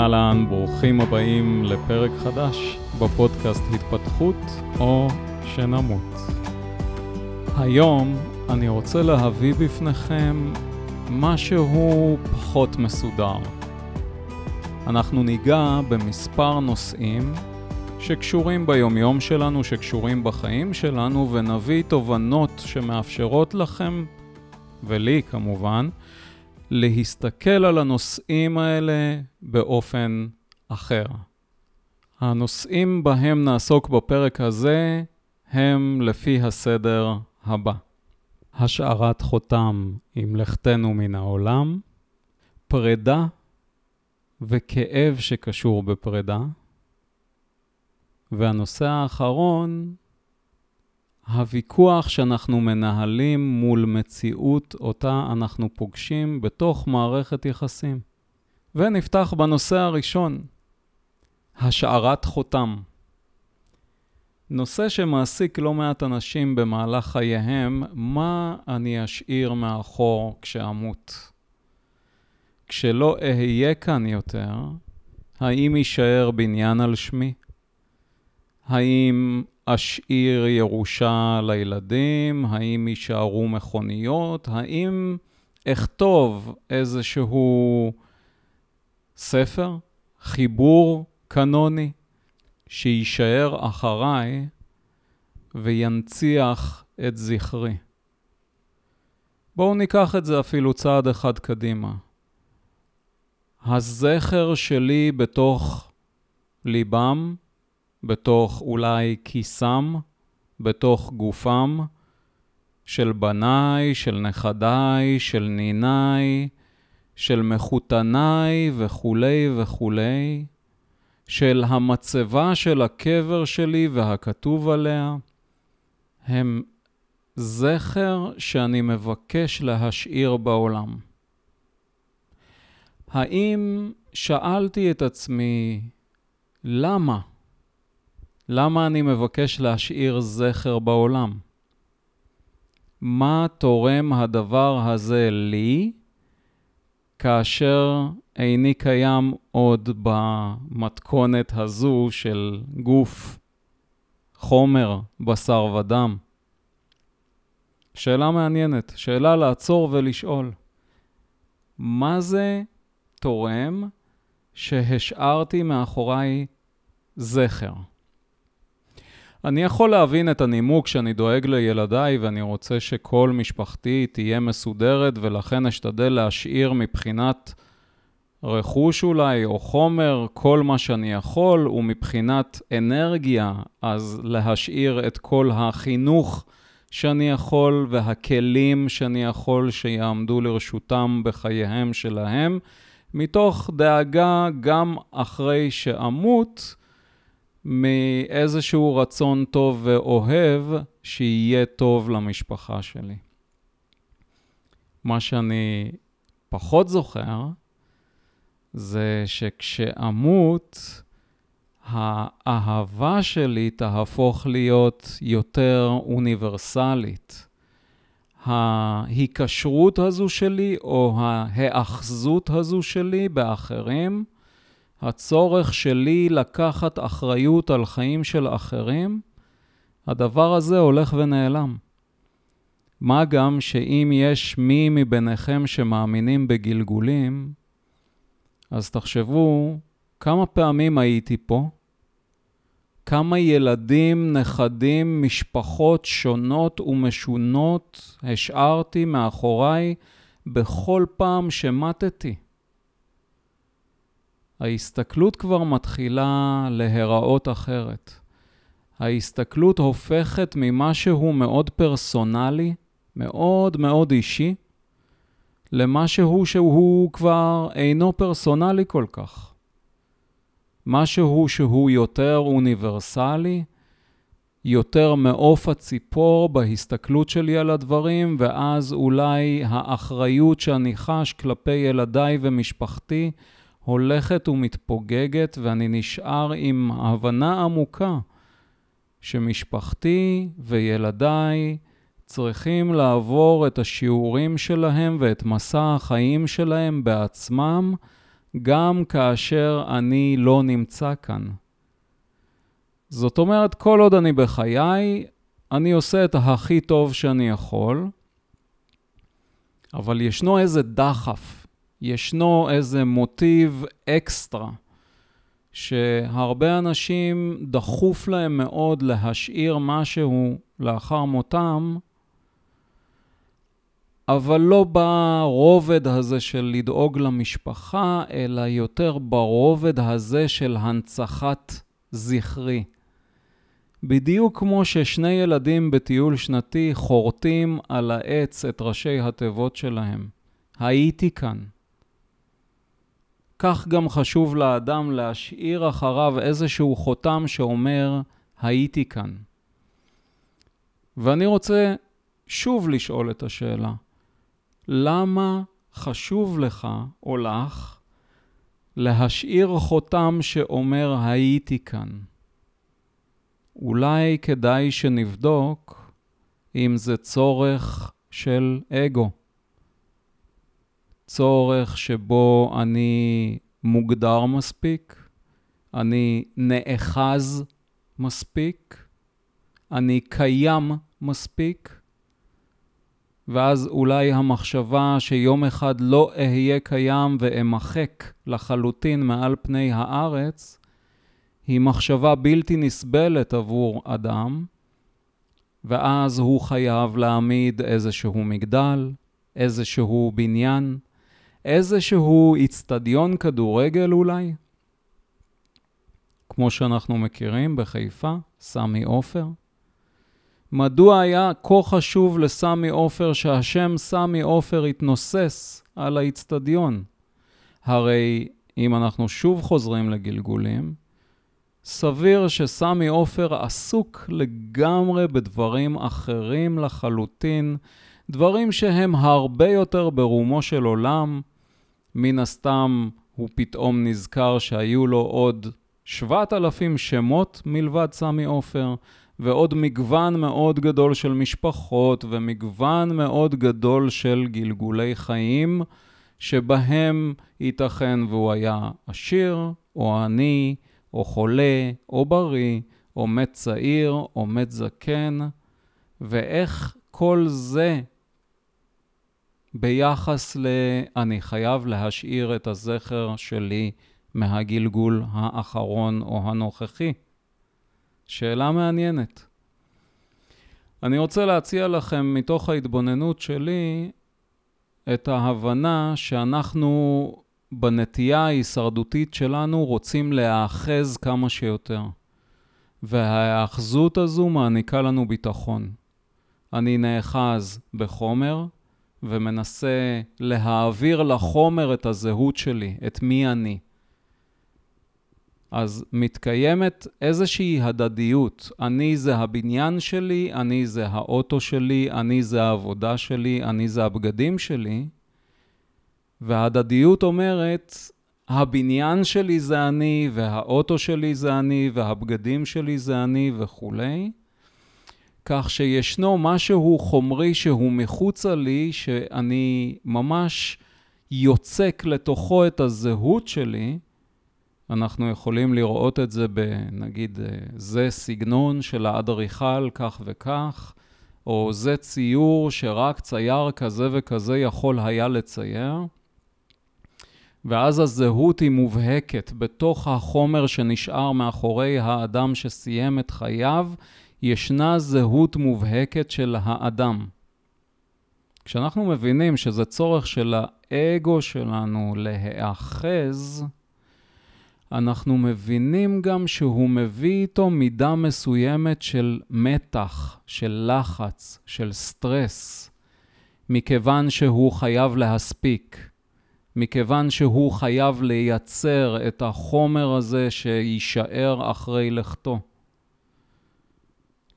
אהלן, ברוכים הבאים לפרק חדש בפודקאסט התפתחות או שנמות. היום אני רוצה להביא בפניכם משהו פחות מסודר. אנחנו ניגע במספר נושאים שקשורים ביומיום שלנו, שקשורים בחיים שלנו, ונביא תובנות שמאפשרות לכם, ולי כמובן, להסתכל על הנושאים האלה באופן אחר. הנושאים בהם נעסוק בפרק הזה הם לפי הסדר הבא: השארת חותם עם לכתנו מן העולם, פרידה וכאב שקשור בפרידה, והנושא האחרון, הוויכוח שאנחנו מנהלים מול מציאות אותה אנחנו פוגשים בתוך מערכת יחסים. ונפתח בנושא הראשון, השארת חותם. נושא שמעסיק לא מעט אנשים במהלך חייהם, מה אני אשאיר מאחור כשאמות? כשלא אהיה כאן יותר, האם יישאר בניין על שמי? האם אשאיר ירושה לילדים? האם יישארו מכוניות? האם אכתוב איזשהו ספר, חיבור קנוני, שיישאר אחריי וינציח את זכרי? בואו ניקח את זה אפילו צעד אחד קדימה. הזכר שלי בתוך ליבם בתוך אולי כיסם, בתוך גופם, של בניי, של נכדיי, של ניניי, של מחותניי וכולי וכולי, של המצבה של הקבר שלי והכתוב עליה, הם זכר שאני מבקש להשאיר בעולם. האם שאלתי את עצמי, למה? למה אני מבקש להשאיר זכר בעולם? מה תורם הדבר הזה לי כאשר איני קיים עוד במתכונת הזו של גוף, חומר, בשר ודם? שאלה מעניינת, שאלה לעצור ולשאול. מה זה תורם שהשארתי מאחוריי זכר? אני יכול להבין את הנימוק שאני דואג לילדיי ואני רוצה שכל משפחתי תהיה מסודרת ולכן אשתדל להשאיר מבחינת רכוש אולי או חומר כל מה שאני יכול ומבחינת אנרגיה אז להשאיר את כל החינוך שאני יכול והכלים שאני יכול שיעמדו לרשותם בחייהם שלהם מתוך דאגה גם אחרי שאמות מאיזשהו רצון טוב ואוהב שיהיה טוב למשפחה שלי. מה שאני פחות זוכר זה שכשאמות, האהבה שלי תהפוך להיות יותר אוניברסלית. ההיקשרות הזו שלי או ההאחזות הזו שלי באחרים הצורך שלי לקחת אחריות על חיים של אחרים, הדבר הזה הולך ונעלם. מה גם שאם יש מי מביניכם שמאמינים בגלגולים, אז תחשבו כמה פעמים הייתי פה, כמה ילדים, נכדים, משפחות שונות ומשונות השארתי מאחוריי בכל פעם שמטתי. ההסתכלות כבר מתחילה להיראות אחרת. ההסתכלות הופכת ממשהו מאוד פרסונלי, מאוד מאוד אישי, למשהו שהוא כבר אינו פרסונלי כל כך. משהו שהוא יותר אוניברסלי, יותר מעוף הציפור בהסתכלות שלי על הדברים, ואז אולי האחריות שאני חש כלפי ילדיי ומשפחתי הולכת ומתפוגגת, ואני נשאר עם הבנה עמוקה שמשפחתי וילדיי צריכים לעבור את השיעורים שלהם ואת מסע החיים שלהם בעצמם, גם כאשר אני לא נמצא כאן. זאת אומרת, כל עוד אני בחיי, אני עושה את הכי טוב שאני יכול, אבל ישנו איזה דחף, ישנו איזה מוטיב אקסטרה, שהרבה אנשים דחוף להם מאוד להשאיר משהו לאחר מותם, אבל לא ברובד הזה של לדאוג למשפחה, אלא יותר ברובד הזה של הנצחת זכרי. בדיוק כמו ששני ילדים בטיול שנתי חורטים על העץ את ראשי התיבות שלהם. הייתי כאן. כך גם חשוב לאדם להשאיר אחריו איזשהו חותם שאומר, הייתי כאן. ואני רוצה שוב לשאול את השאלה, למה חשוב לך או לך להשאיר חותם שאומר הייתי כאן? אולי כדאי שנבדוק אם זה צורך של אגו. צורך שבו אני מוגדר מספיק, אני נאחז מספיק, אני קיים מספיק, ואז אולי המחשבה שיום אחד לא אהיה קיים ואמחק לחלוטין מעל פני הארץ, היא מחשבה בלתי נסבלת עבור אדם, ואז הוא חייב להעמיד איזשהו מגדל, איזשהו בניין, איזשהו איצטדיון כדורגל אולי, כמו שאנחנו מכירים בחיפה, סמי עופר. מדוע היה כה חשוב לסמי עופר שהשם סמי עופר יתנוסס על האיצטדיון? הרי אם אנחנו שוב חוזרים לגלגולים, סביר שסמי עופר עסוק לגמרי בדברים אחרים לחלוטין, דברים שהם הרבה יותר ברומו של עולם. מן הסתם הוא פתאום נזכר שהיו לו עוד 7,000 שמות מלבד סמי עופר, ועוד מגוון מאוד גדול של משפחות ומגוון מאוד גדול של גלגולי חיים, שבהם ייתכן והוא היה עשיר או עני, או חולה, או בריא, או מת צעיר, או מת זקן, ואיך כל זה ביחס ל... אני חייב להשאיר את הזכר שלי מהגלגול האחרון או הנוכחי. שאלה מעניינת. אני רוצה להציע לכם מתוך ההתבוננות שלי את ההבנה שאנחנו בנטייה ההישרדותית שלנו רוצים להאחז כמה שיותר. וההאחזות הזו מעניקה לנו ביטחון. אני נאחז בחומר ומנסה להעביר לחומר את הזהות שלי, את מי אני. אז מתקיימת איזושהי הדדיות. אני זה הבניין שלי, אני זה האוטו שלי, אני זה העבודה שלי, אני זה הבגדים שלי. וההדדיות אומרת, הבניין שלי זה אני, והאוטו שלי זה אני, והבגדים שלי זה אני וכולי. כך שישנו משהו חומרי שהוא מחוצה לי, שאני ממש יוצק לתוכו את הזהות שלי. אנחנו יכולים לראות את זה בנגיד, זה סגנון של האדריכל כך וכך, או זה ציור שרק צייר כזה וכזה יכול היה לצייר. ואז הזהות היא מובהקת בתוך החומר שנשאר מאחורי האדם שסיים את חייו, ישנה זהות מובהקת של האדם. כשאנחנו מבינים שזה צורך של האגו שלנו להיאחז, אנחנו מבינים גם שהוא מביא איתו מידה מסוימת של מתח, של לחץ, של סטרס, מכיוון שהוא חייב להספיק. מכיוון שהוא חייב לייצר את החומר הזה שיישאר אחרי לכתו.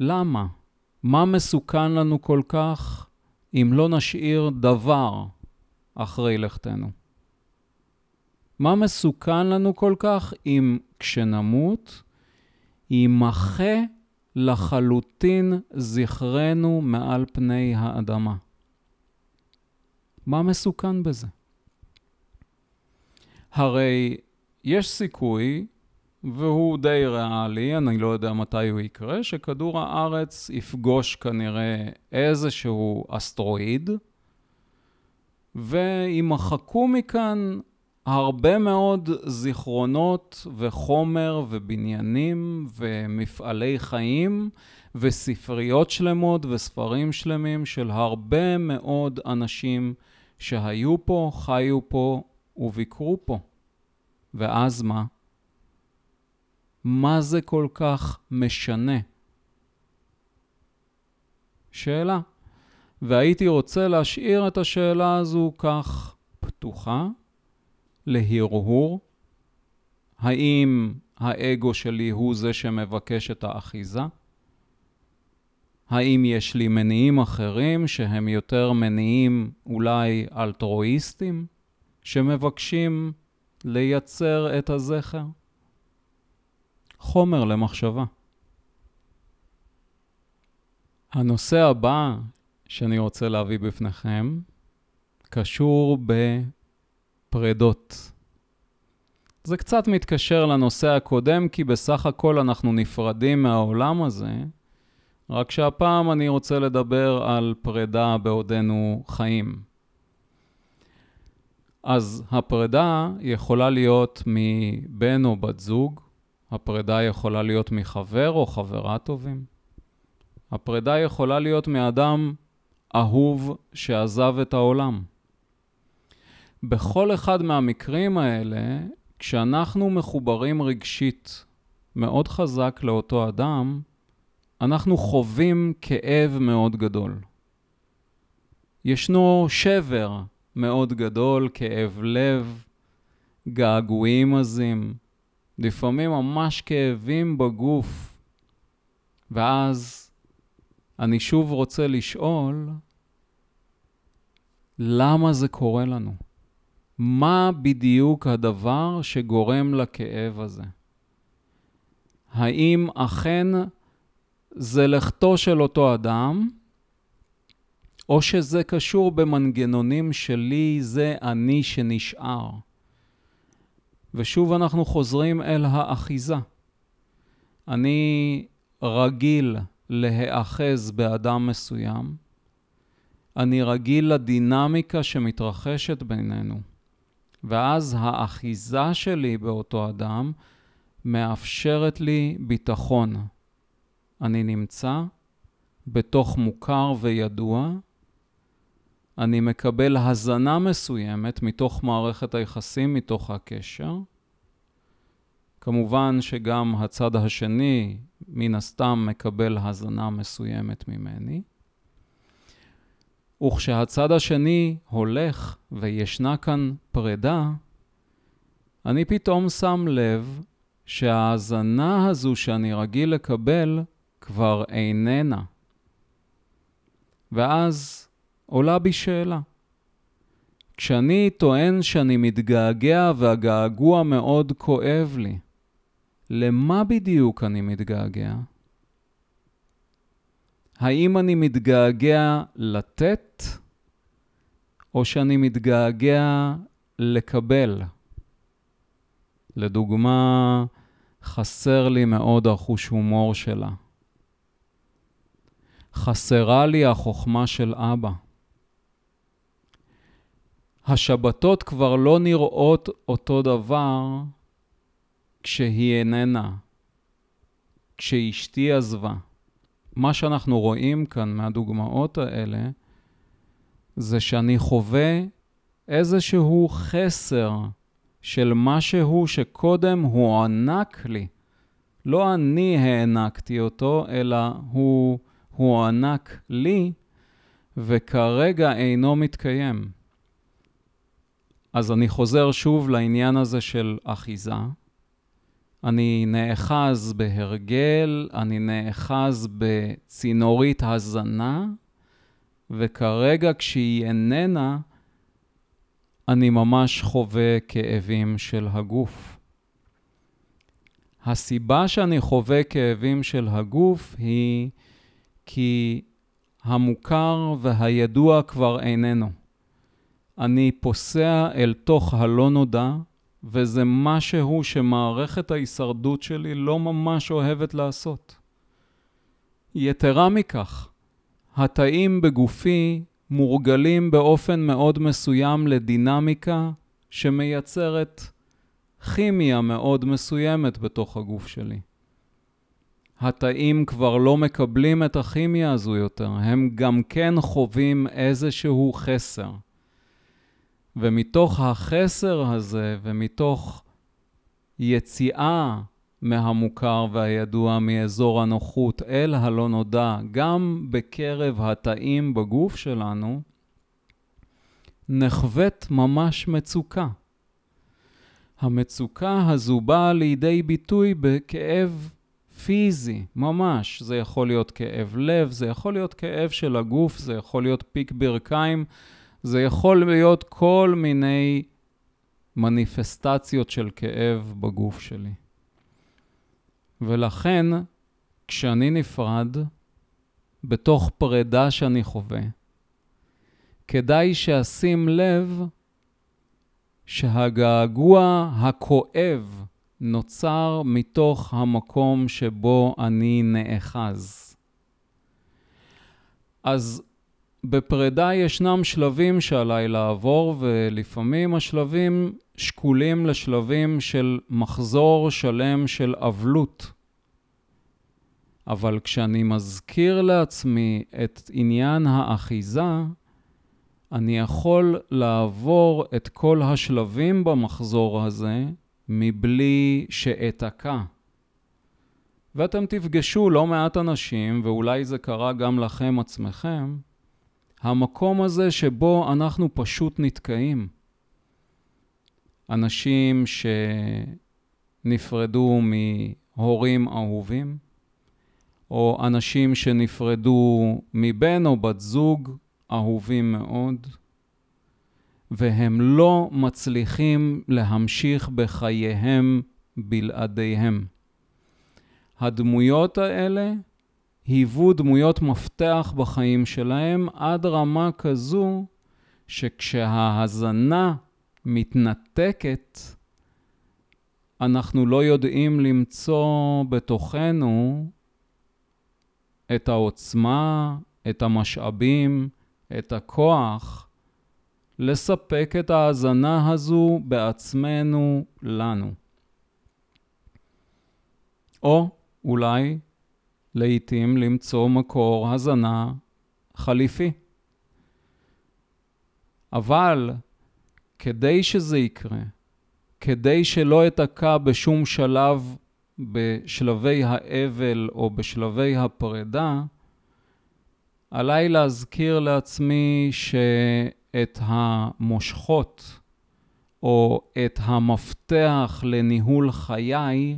למה? מה מסוכן לנו כל כך אם לא נשאיר דבר אחרי לכתנו? מה מסוכן לנו כל כך אם כשנמות יימחה לחלוטין זכרנו מעל פני האדמה? מה מסוכן בזה? הרי יש סיכוי, והוא די ריאלי, אני לא יודע מתי הוא יקרה, שכדור הארץ יפגוש כנראה איזשהו אסטרואיד, וימחקו מכאן הרבה מאוד זיכרונות וחומר ובניינים ומפעלי חיים וספריות שלמות וספרים שלמים של הרבה מאוד אנשים שהיו פה, חיו פה וביקרו פה. ואז מה? מה זה כל כך משנה? שאלה. והייתי רוצה להשאיר את השאלה הזו כך פתוחה, להרהור. האם האגו שלי הוא זה שמבקש את האחיזה? האם יש לי מניעים אחרים שהם יותר מניעים אולי אלטרואיסטים, שמבקשים לייצר את הזכר? חומר למחשבה. הנושא הבא שאני רוצה להביא בפניכם קשור בפרדות. זה קצת מתקשר לנושא הקודם, כי בסך הכל אנחנו נפרדים מהעולם הזה, רק שהפעם אני רוצה לדבר על פרידה בעודנו חיים. אז הפרידה יכולה להיות מבן או בת זוג, הפרידה יכולה להיות מחבר או חברה טובים, הפרידה יכולה להיות מאדם אהוב שעזב את העולם. בכל אחד מהמקרים האלה, כשאנחנו מחוברים רגשית מאוד חזק לאותו אדם, אנחנו חווים כאב מאוד גדול. ישנו שבר מאוד גדול, כאב לב, געגועים עזים, לפעמים ממש כאבים בגוף. ואז אני שוב רוצה לשאול, למה זה קורה לנו? מה בדיוק הדבר שגורם לכאב הזה? האם אכן זה לכתו של אותו אדם, או שזה קשור במנגנונים שלי, זה אני שנשאר. ושוב אנחנו חוזרים אל האחיזה. אני רגיל להיאחז באדם מסוים, אני רגיל לדינמיקה שמתרחשת בינינו, ואז האחיזה שלי באותו אדם מאפשרת לי ביטחון. אני נמצא בתוך מוכר וידוע, אני מקבל הזנה מסוימת מתוך מערכת היחסים, מתוך הקשר. כמובן שגם הצד השני, מן הסתם, מקבל הזנה מסוימת ממני. וכשהצד השני הולך וישנה כאן פרידה, אני פתאום שם לב שההאזנה הזו שאני רגיל לקבל כבר איננה. ואז עולה בי שאלה. כשאני טוען שאני מתגעגע והגעגוע מאוד כואב לי, למה בדיוק אני מתגעגע? האם אני מתגעגע לתת, או שאני מתגעגע לקבל? לדוגמה, חסר לי מאוד החוש הומור שלה. חסרה לי החוכמה של אבא. השבתות כבר לא נראות אותו דבר כשהיא איננה, כשאשתי עזבה. מה שאנחנו רואים כאן מהדוגמאות האלה, זה שאני חווה איזשהו חסר של משהו שקודם הוענק לי. לא אני הענקתי אותו, אלא הוא הוענק לי, וכרגע אינו מתקיים. אז אני חוזר שוב לעניין הזה של אחיזה. אני נאחז בהרגל, אני נאחז בצינורית הזנה, וכרגע כשהיא איננה, אני ממש חווה כאבים של הגוף. הסיבה שאני חווה כאבים של הגוף היא כי המוכר והידוע כבר איננו. אני פוסע אל תוך הלא נודע, וזה משהו שמערכת ההישרדות שלי לא ממש אוהבת לעשות. יתרה מכך, התאים בגופי מורגלים באופן מאוד מסוים לדינמיקה שמייצרת כימיה מאוד מסוימת בתוך הגוף שלי. התאים כבר לא מקבלים את הכימיה הזו יותר, הם גם כן חווים איזשהו חסר. ומתוך החסר הזה ומתוך יציאה מהמוכר והידוע מאזור הנוחות אל הלא נודע, גם בקרב התאים בגוף שלנו, נחווית ממש מצוקה. המצוקה הזו באה לידי ביטוי בכאב פיזי, ממש. זה יכול להיות כאב לב, זה יכול להיות כאב של הגוף, זה יכול להיות פיק ברכיים, זה יכול להיות כל מיני מניפסטציות של כאב בגוף שלי. ולכן, כשאני נפרד, בתוך פרידה שאני חווה, כדאי שאשים לב שהגעגוע הכואב נוצר מתוך המקום שבו אני נאחז. אז בפרידה ישנם שלבים שעליי לעבור, ולפעמים השלבים שקולים לשלבים של מחזור שלם של אבלות. אבל כשאני מזכיר לעצמי את עניין האחיזה, אני יכול לעבור את כל השלבים במחזור הזה מבלי שאתקע. ואתם תפגשו לא מעט אנשים, ואולי זה קרה גם לכם עצמכם, המקום הזה שבו אנחנו פשוט נתקעים. אנשים שנפרדו מהורים אהובים, או אנשים שנפרדו מבן או בת זוג אהובים מאוד, והם לא מצליחים להמשיך בחייהם בלעדיהם. הדמויות האלה היוו דמויות מפתח בחיים שלהם עד רמה כזו שכשההזנה מתנתקת, אנחנו לא יודעים למצוא בתוכנו את העוצמה, את המשאבים, את הכוח, לספק את ההאזנה הזו בעצמנו לנו. או אולי לעתים למצוא מקור הזנה חליפי. אבל כדי שזה יקרה, כדי שלא אתקע בשום שלב בשלבי האבל או בשלבי הפרידה, עליי להזכיר לעצמי שאת המושכות או את המפתח לניהול חיי,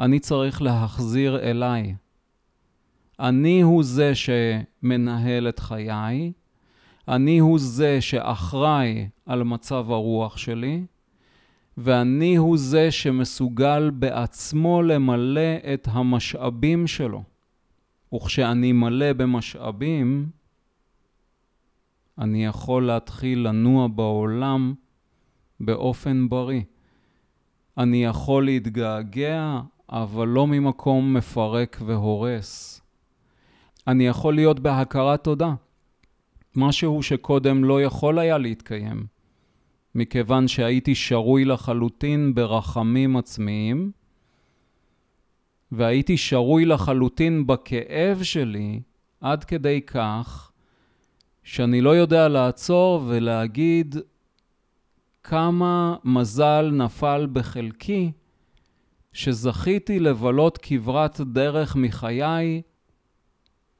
אני צריך להחזיר אליי. אני הוא זה שמנהל את חיי, אני הוא זה שאחראי על מצב הרוח שלי, ואני הוא זה שמסוגל בעצמו למלא את המשאבים שלו. וכשאני מלא במשאבים, אני יכול להתחיל לנוע בעולם באופן בריא. אני יכול להתגעגע, אבל לא ממקום מפרק והורס. אני יכול להיות בהכרת תודה, משהו שקודם לא יכול היה להתקיים, מכיוון שהייתי שרוי לחלוטין ברחמים עצמיים, והייתי שרוי לחלוטין בכאב שלי עד כדי כך שאני לא יודע לעצור ולהגיד כמה מזל נפל בחלקי שזכיתי לבלות כברת דרך מחיי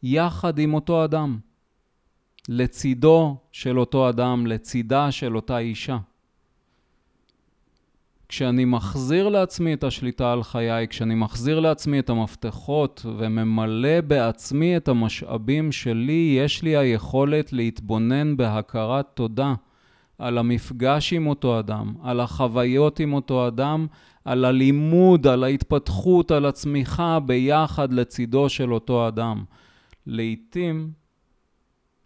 יחד עם אותו אדם, לצידו של אותו אדם, לצידה של אותה אישה. כשאני מחזיר לעצמי את השליטה על חיי, כשאני מחזיר לעצמי את המפתחות וממלא בעצמי את המשאבים שלי, יש לי היכולת להתבונן בהכרת תודה על המפגש עם אותו אדם, על החוויות עם אותו אדם, על הלימוד, על ההתפתחות, על הצמיחה ביחד לצידו של אותו אדם. לעתים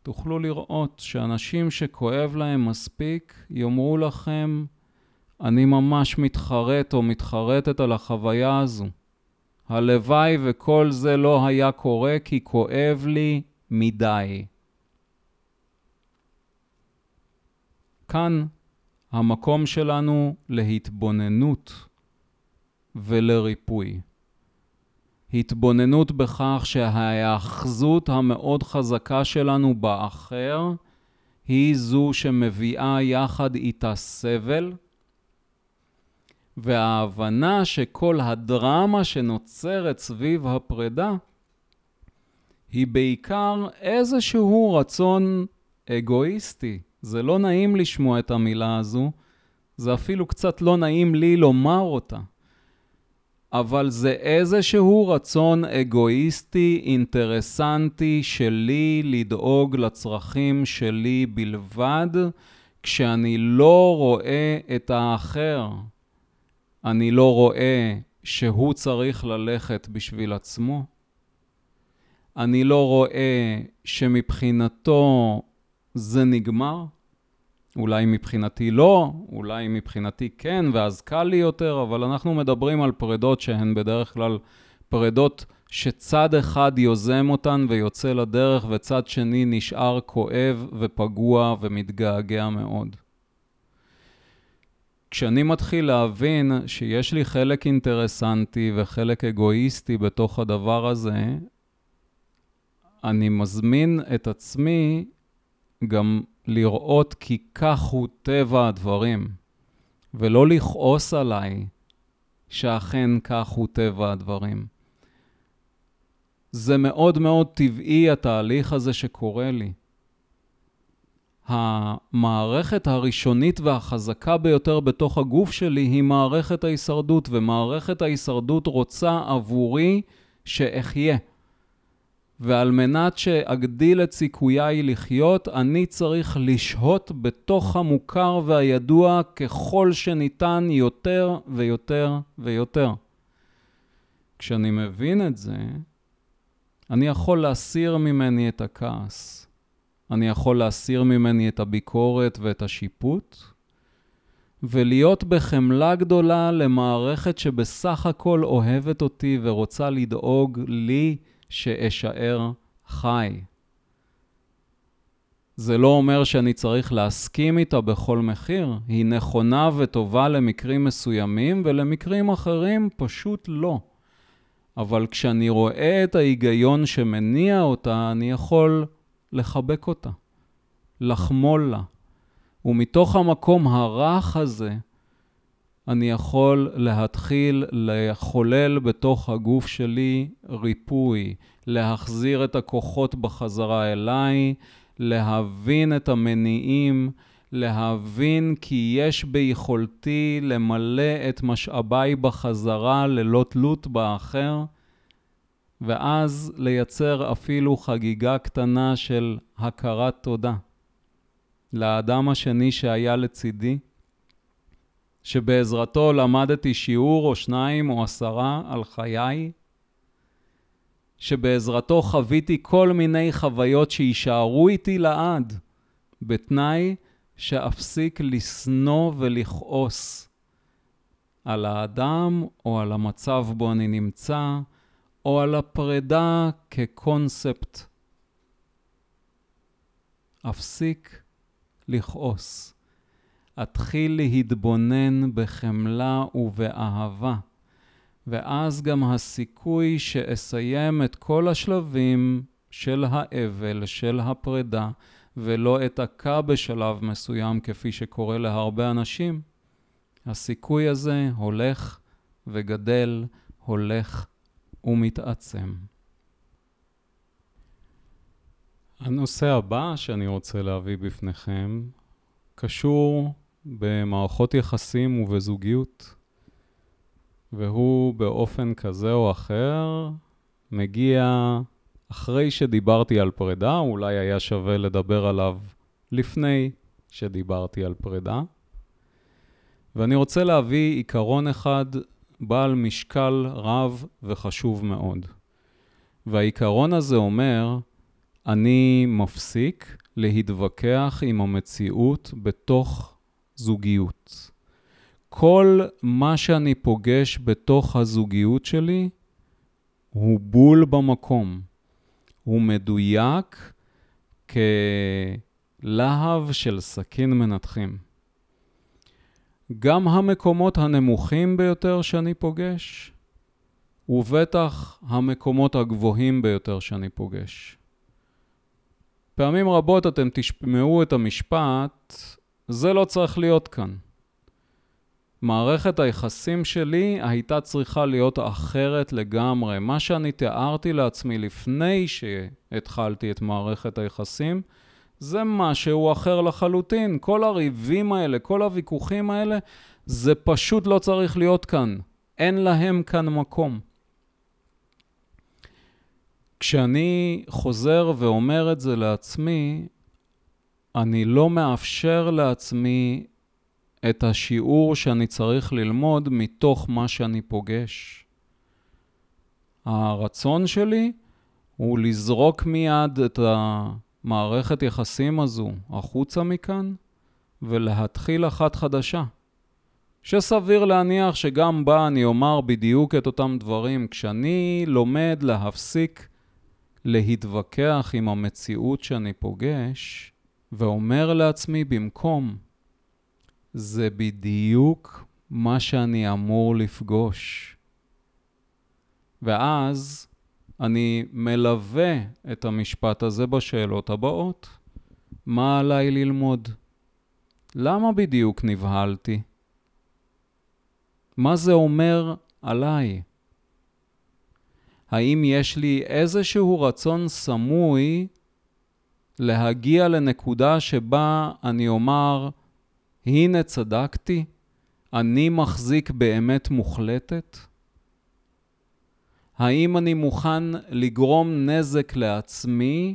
תוכלו לראות שאנשים שכואב להם מספיק יאמרו לכם, אני ממש מתחרט או מתחרטת על החוויה הזו. הלוואי וכל זה לא היה קורה כי כואב לי מדי. כאן המקום שלנו להתבוננות ולריפוי. התבוננות בכך שההאחזות המאוד חזקה שלנו באחר היא זו שמביאה יחד איתה סבל, וההבנה שכל הדרמה שנוצרת סביב הפרידה היא בעיקר איזשהו רצון אגואיסטי. זה לא נעים לשמוע את המילה הזו, זה אפילו קצת לא נעים לי לומר אותה. אבל זה איזשהו רצון אגואיסטי, אינטרסנטי שלי לדאוג לצרכים שלי בלבד, כשאני לא רואה את האחר. אני לא רואה שהוא צריך ללכת בשביל עצמו. אני לא רואה שמבחינתו זה נגמר. אולי מבחינתי לא, אולי מבחינתי כן, ואז קל לי יותר, אבל אנחנו מדברים על פרדות שהן בדרך כלל פרדות שצד אחד יוזם אותן ויוצא לדרך, וצד שני נשאר כואב ופגוע ומתגעגע מאוד. כשאני מתחיל להבין שיש לי חלק אינטרסנטי וחלק אגואיסטי בתוך הדבר הזה, אני מזמין את עצמי גם לראות כי כך הוא טבע הדברים, ולא לכעוס עליי שאכן כך הוא טבע הדברים. זה מאוד מאוד טבעי התהליך הזה שקורה לי. המערכת הראשונית והחזקה ביותר בתוך הגוף שלי היא מערכת ההישרדות, ומערכת ההישרדות רוצה עבורי שאחיה. ועל מנת שאגדיל את סיכוייי לחיות, אני צריך לשהות בתוך המוכר והידוע ככל שניתן יותר ויותר ויותר. כשאני מבין את זה, אני יכול להסיר ממני את הכעס. אני יכול להסיר ממני את הביקורת ואת השיפוט, ולהיות בחמלה גדולה למערכת שבסך הכל אוהבת אותי ורוצה לדאוג לי שאשאר חי. זה לא אומר שאני צריך להסכים איתה בכל מחיר, היא נכונה וטובה למקרים מסוימים, ולמקרים אחרים פשוט לא. אבל כשאני רואה את ההיגיון שמניע אותה, אני יכול לחבק אותה, לחמול לה. ומתוך המקום הרך הזה, אני יכול להתחיל לחולל בתוך הגוף שלי ריפוי, להחזיר את הכוחות בחזרה אליי, להבין את המניעים, להבין כי יש ביכולתי למלא את משאביי בחזרה ללא תלות באחר, ואז לייצר אפילו חגיגה קטנה של הכרת תודה לאדם השני שהיה לצידי. שבעזרתו למדתי שיעור או שניים או עשרה על חיי, שבעזרתו חוויתי כל מיני חוויות שיישארו איתי לעד, בתנאי שאפסיק לשנוא ולכעוס על האדם או על המצב בו אני נמצא, או על הפרידה כקונספט. אפסיק לכעוס. אתחיל להתבונן בחמלה ובאהבה, ואז גם הסיכוי שאסיים את כל השלבים של האבל, של הפרידה, ולא אתקע בשלב מסוים כפי שקורה להרבה אנשים, הסיכוי הזה הולך וגדל, הולך ומתעצם. הנושא הבא שאני רוצה להביא בפניכם קשור במערכות יחסים ובזוגיות, והוא באופן כזה או אחר מגיע אחרי שדיברתי על פרידה, אולי היה שווה לדבר עליו לפני שדיברתי על פרידה. ואני רוצה להביא עיקרון אחד בעל משקל רב וחשוב מאוד. והעיקרון הזה אומר, אני מפסיק להתווכח עם המציאות בתוך זוגיות. כל מה שאני פוגש בתוך הזוגיות שלי הוא בול במקום. הוא מדויק כלהב של סכין מנתחים. גם המקומות הנמוכים ביותר שאני פוגש, ובטח המקומות הגבוהים ביותר שאני פוגש. פעמים רבות אתם תשמעו את המשפט, זה לא צריך להיות כאן. מערכת היחסים שלי הייתה צריכה להיות אחרת לגמרי. מה שאני תיארתי לעצמי לפני שהתחלתי את מערכת היחסים, זה משהו אחר לחלוטין. כל הריבים האלה, כל הוויכוחים האלה, זה פשוט לא צריך להיות כאן. אין להם כאן מקום. כשאני חוזר ואומר את זה לעצמי, אני לא מאפשר לעצמי את השיעור שאני צריך ללמוד מתוך מה שאני פוגש. הרצון שלי הוא לזרוק מיד את המערכת יחסים הזו החוצה מכאן ולהתחיל אחת חדשה. שסביר להניח שגם בה אני אומר בדיוק את אותם דברים. כשאני לומד להפסיק להתווכח עם המציאות שאני פוגש, ואומר לעצמי במקום, זה בדיוק מה שאני אמור לפגוש. ואז אני מלווה את המשפט הזה בשאלות הבאות. מה עליי ללמוד? למה בדיוק נבהלתי? מה זה אומר עליי? האם יש לי איזשהו רצון סמוי להגיע לנקודה שבה אני אומר, הנה צדקתי, אני מחזיק באמת מוחלטת? האם אני מוכן לגרום נזק לעצמי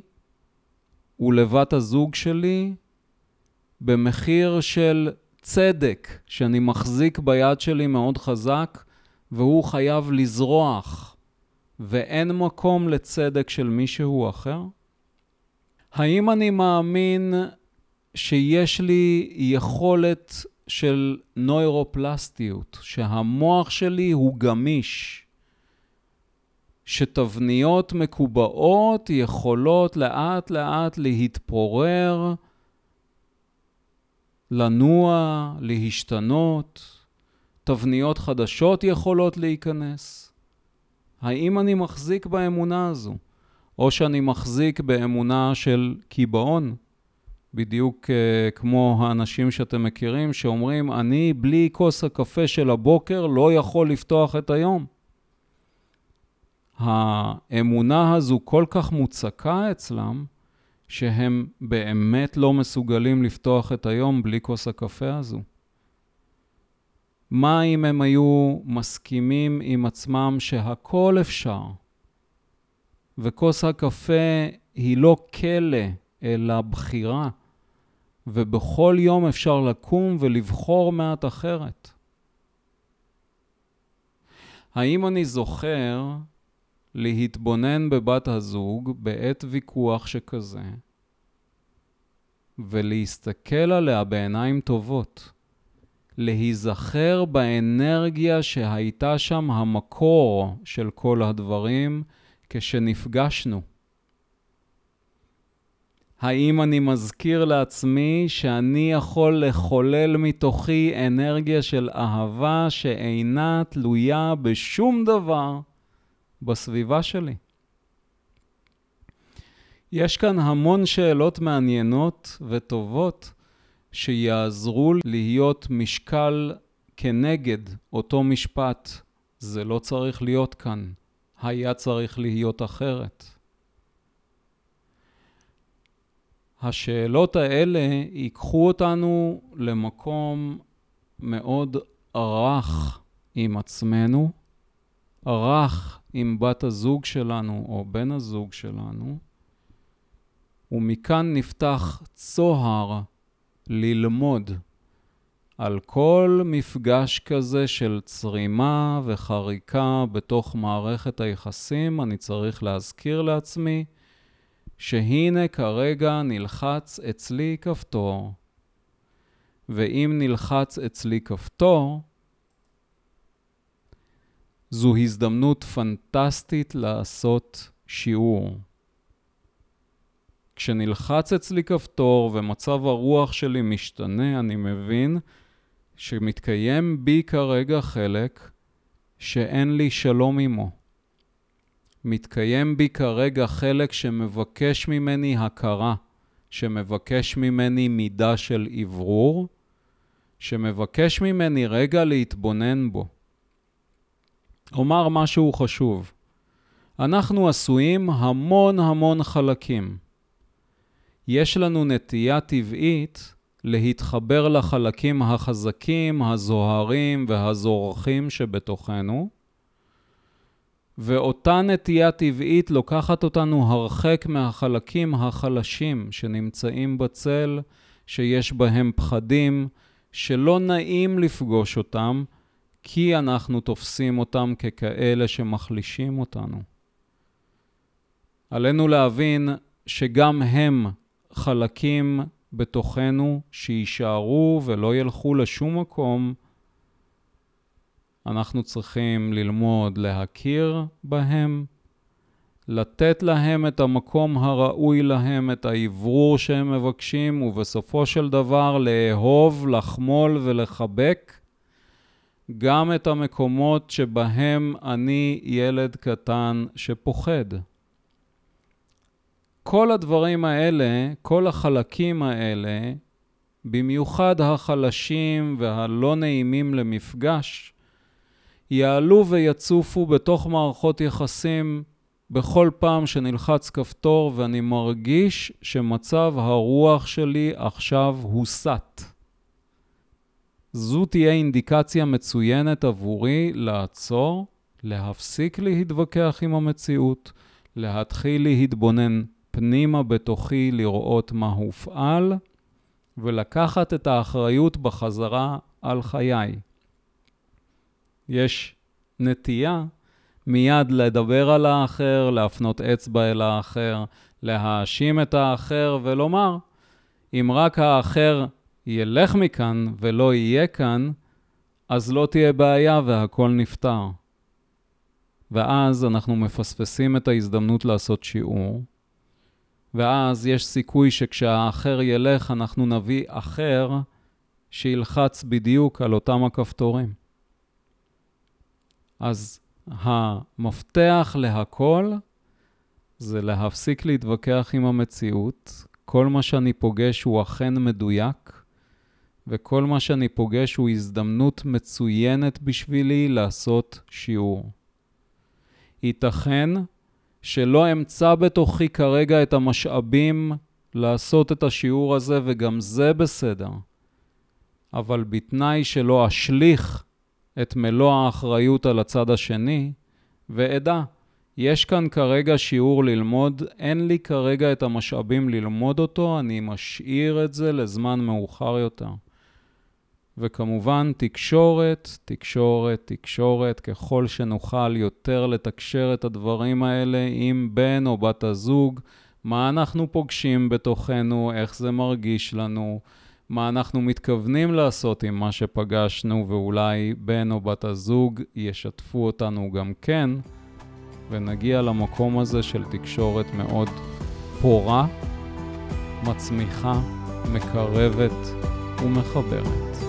ולבת הזוג שלי במחיר של צדק שאני מחזיק ביד שלי מאוד חזק והוא חייב לזרוח ואין מקום לצדק של מישהו אחר? האם אני מאמין שיש לי יכולת של נוירופלסטיות, שהמוח שלי הוא גמיש, שתבניות מקובעות יכולות לאט לאט להתפורר, לנוע, להשתנות, תבניות חדשות יכולות להיכנס. האם אני מחזיק באמונה הזו, או שאני מחזיק באמונה של קיבעון? בדיוק uh, כמו האנשים שאתם מכירים, שאומרים, אני בלי כוס הקפה של הבוקר לא יכול לפתוח את היום. האמונה הזו כל כך מוצקה אצלם, שהם באמת לא מסוגלים לפתוח את היום בלי כוס הקפה הזו. מה אם הם היו מסכימים עם עצמם שהכל אפשר, וכוס הקפה היא לא כלא, אלא בחירה. ובכל יום אפשר לקום ולבחור מעט אחרת. האם אני זוכר להתבונן בבת הזוג בעת ויכוח שכזה ולהסתכל עליה בעיניים טובות, להיזכר באנרגיה שהייתה שם המקור של כל הדברים כשנפגשנו. האם אני מזכיר לעצמי שאני יכול לחולל מתוכי אנרגיה של אהבה שאינה תלויה בשום דבר בסביבה שלי? יש כאן המון שאלות מעניינות וטובות שיעזרו להיות משקל כנגד אותו משפט. זה לא צריך להיות כאן, היה צריך להיות אחרת. השאלות האלה ייקחו אותנו למקום מאוד רך עם עצמנו, רך עם בת הזוג שלנו או בן הזוג שלנו, ומכאן נפתח צוהר ללמוד על כל מפגש כזה של צרימה וחריקה בתוך מערכת היחסים, אני צריך להזכיר לעצמי שהנה כרגע נלחץ אצלי כפתור, ואם נלחץ אצלי כפתור, זו הזדמנות פנטסטית לעשות שיעור. כשנלחץ אצלי כפתור ומצב הרוח שלי משתנה, אני מבין שמתקיים בי כרגע חלק שאין לי שלום עמו. מתקיים בי כרגע חלק שמבקש ממני הכרה, שמבקש ממני מידה של אוורור, שמבקש ממני רגע להתבונן בו. אומר משהו חשוב. אנחנו עשויים המון המון חלקים. יש לנו נטייה טבעית להתחבר לחלקים החזקים, הזוהרים והזורחים שבתוכנו, ואותה נטייה טבעית לוקחת אותנו הרחק מהחלקים החלשים שנמצאים בצל, שיש בהם פחדים, שלא נעים לפגוש אותם, כי אנחנו תופסים אותם ככאלה שמחלישים אותנו. עלינו להבין שגם הם חלקים בתוכנו שיישארו ולא ילכו לשום מקום, אנחנו צריכים ללמוד להכיר בהם, לתת להם את המקום הראוי להם, את האוורור שהם מבקשים, ובסופו של דבר לאהוב, לחמול ולחבק גם את המקומות שבהם אני ילד קטן שפוחד. כל הדברים האלה, כל החלקים האלה, במיוחד החלשים והלא נעימים למפגש, יעלו ויצופו בתוך מערכות יחסים בכל פעם שנלחץ כפתור ואני מרגיש שמצב הרוח שלי עכשיו הוסט. זו תהיה אינדיקציה מצוינת עבורי לעצור, להפסיק להתווכח עם המציאות, להתחיל להתבונן פנימה בתוכי לראות מה הופעל, ולקחת את האחריות בחזרה על חיי. יש נטייה מיד לדבר על האחר, להפנות אצבע אל האחר, להאשים את האחר ולומר, אם רק האחר ילך מכאן ולא יהיה כאן, אז לא תהיה בעיה והכל נפתר. ואז אנחנו מפספסים את ההזדמנות לעשות שיעור, ואז יש סיכוי שכשהאחר ילך, אנחנו נביא אחר שילחץ בדיוק על אותם הכפתורים. אז המפתח להכל זה להפסיק להתווכח עם המציאות. כל מה שאני פוגש הוא אכן מדויק, וכל מה שאני פוגש הוא הזדמנות מצוינת בשבילי לעשות שיעור. ייתכן שלא אמצא בתוכי כרגע את המשאבים לעשות את השיעור הזה, וגם זה בסדר. אבל בתנאי שלא אשליך את מלוא האחריות על הצד השני, ואדע, יש כאן כרגע שיעור ללמוד, אין לי כרגע את המשאבים ללמוד אותו, אני משאיר את זה לזמן מאוחר יותר. וכמובן תקשורת, תקשורת, תקשורת, ככל שנוכל יותר לתקשר את הדברים האלה עם בן או בת הזוג, מה אנחנו פוגשים בתוכנו, איך זה מרגיש לנו, מה אנחנו מתכוונים לעשות עם מה שפגשנו, ואולי בן או בת הזוג ישתפו אותנו גם כן, ונגיע למקום הזה של תקשורת מאוד פורה, מצמיחה, מקרבת ומחברת.